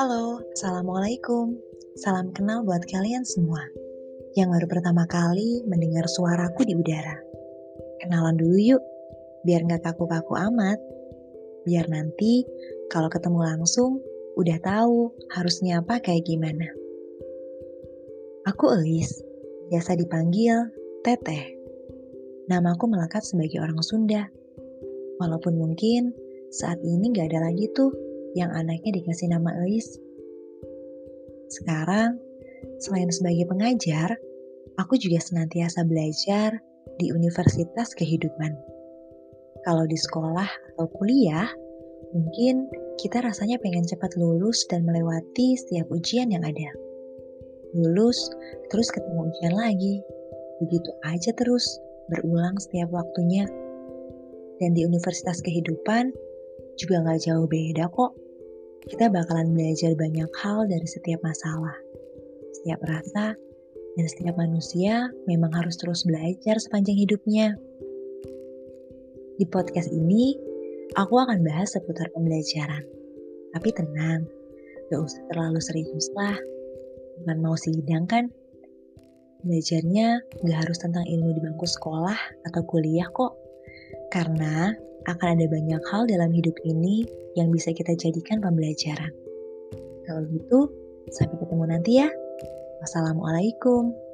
Halo, Assalamualaikum. Salam kenal buat kalian semua yang baru pertama kali mendengar suaraku di udara. Kenalan dulu yuk, biar nggak kaku-kaku amat. Biar nanti kalau ketemu langsung, udah tahu harusnya apa kayak gimana. Aku Elis, biasa dipanggil Teteh. Namaku melekat sebagai orang Sunda. Walaupun mungkin saat ini nggak ada lagi tuh yang anaknya dikasih nama Elis. Sekarang, selain sebagai pengajar, aku juga senantiasa belajar di universitas kehidupan. Kalau di sekolah atau kuliah, mungkin kita rasanya pengen cepat lulus dan melewati setiap ujian yang ada. Lulus, terus ketemu ujian lagi. Begitu aja terus, berulang setiap waktunya. Dan di universitas kehidupan juga nggak jauh beda kok kita bakalan belajar banyak hal dari setiap masalah, setiap rasa, dan setiap manusia memang harus terus belajar sepanjang hidupnya. Di podcast ini, aku akan bahas seputar pembelajaran. Tapi tenang, gak usah terlalu serius lah. Bukan mau sidang kan? Belajarnya gak harus tentang ilmu di bangku sekolah atau kuliah kok. Karena akan ada banyak hal dalam hidup ini yang bisa kita jadikan pembelajaran. Kalau gitu, sampai ketemu nanti ya. Wassalamualaikum.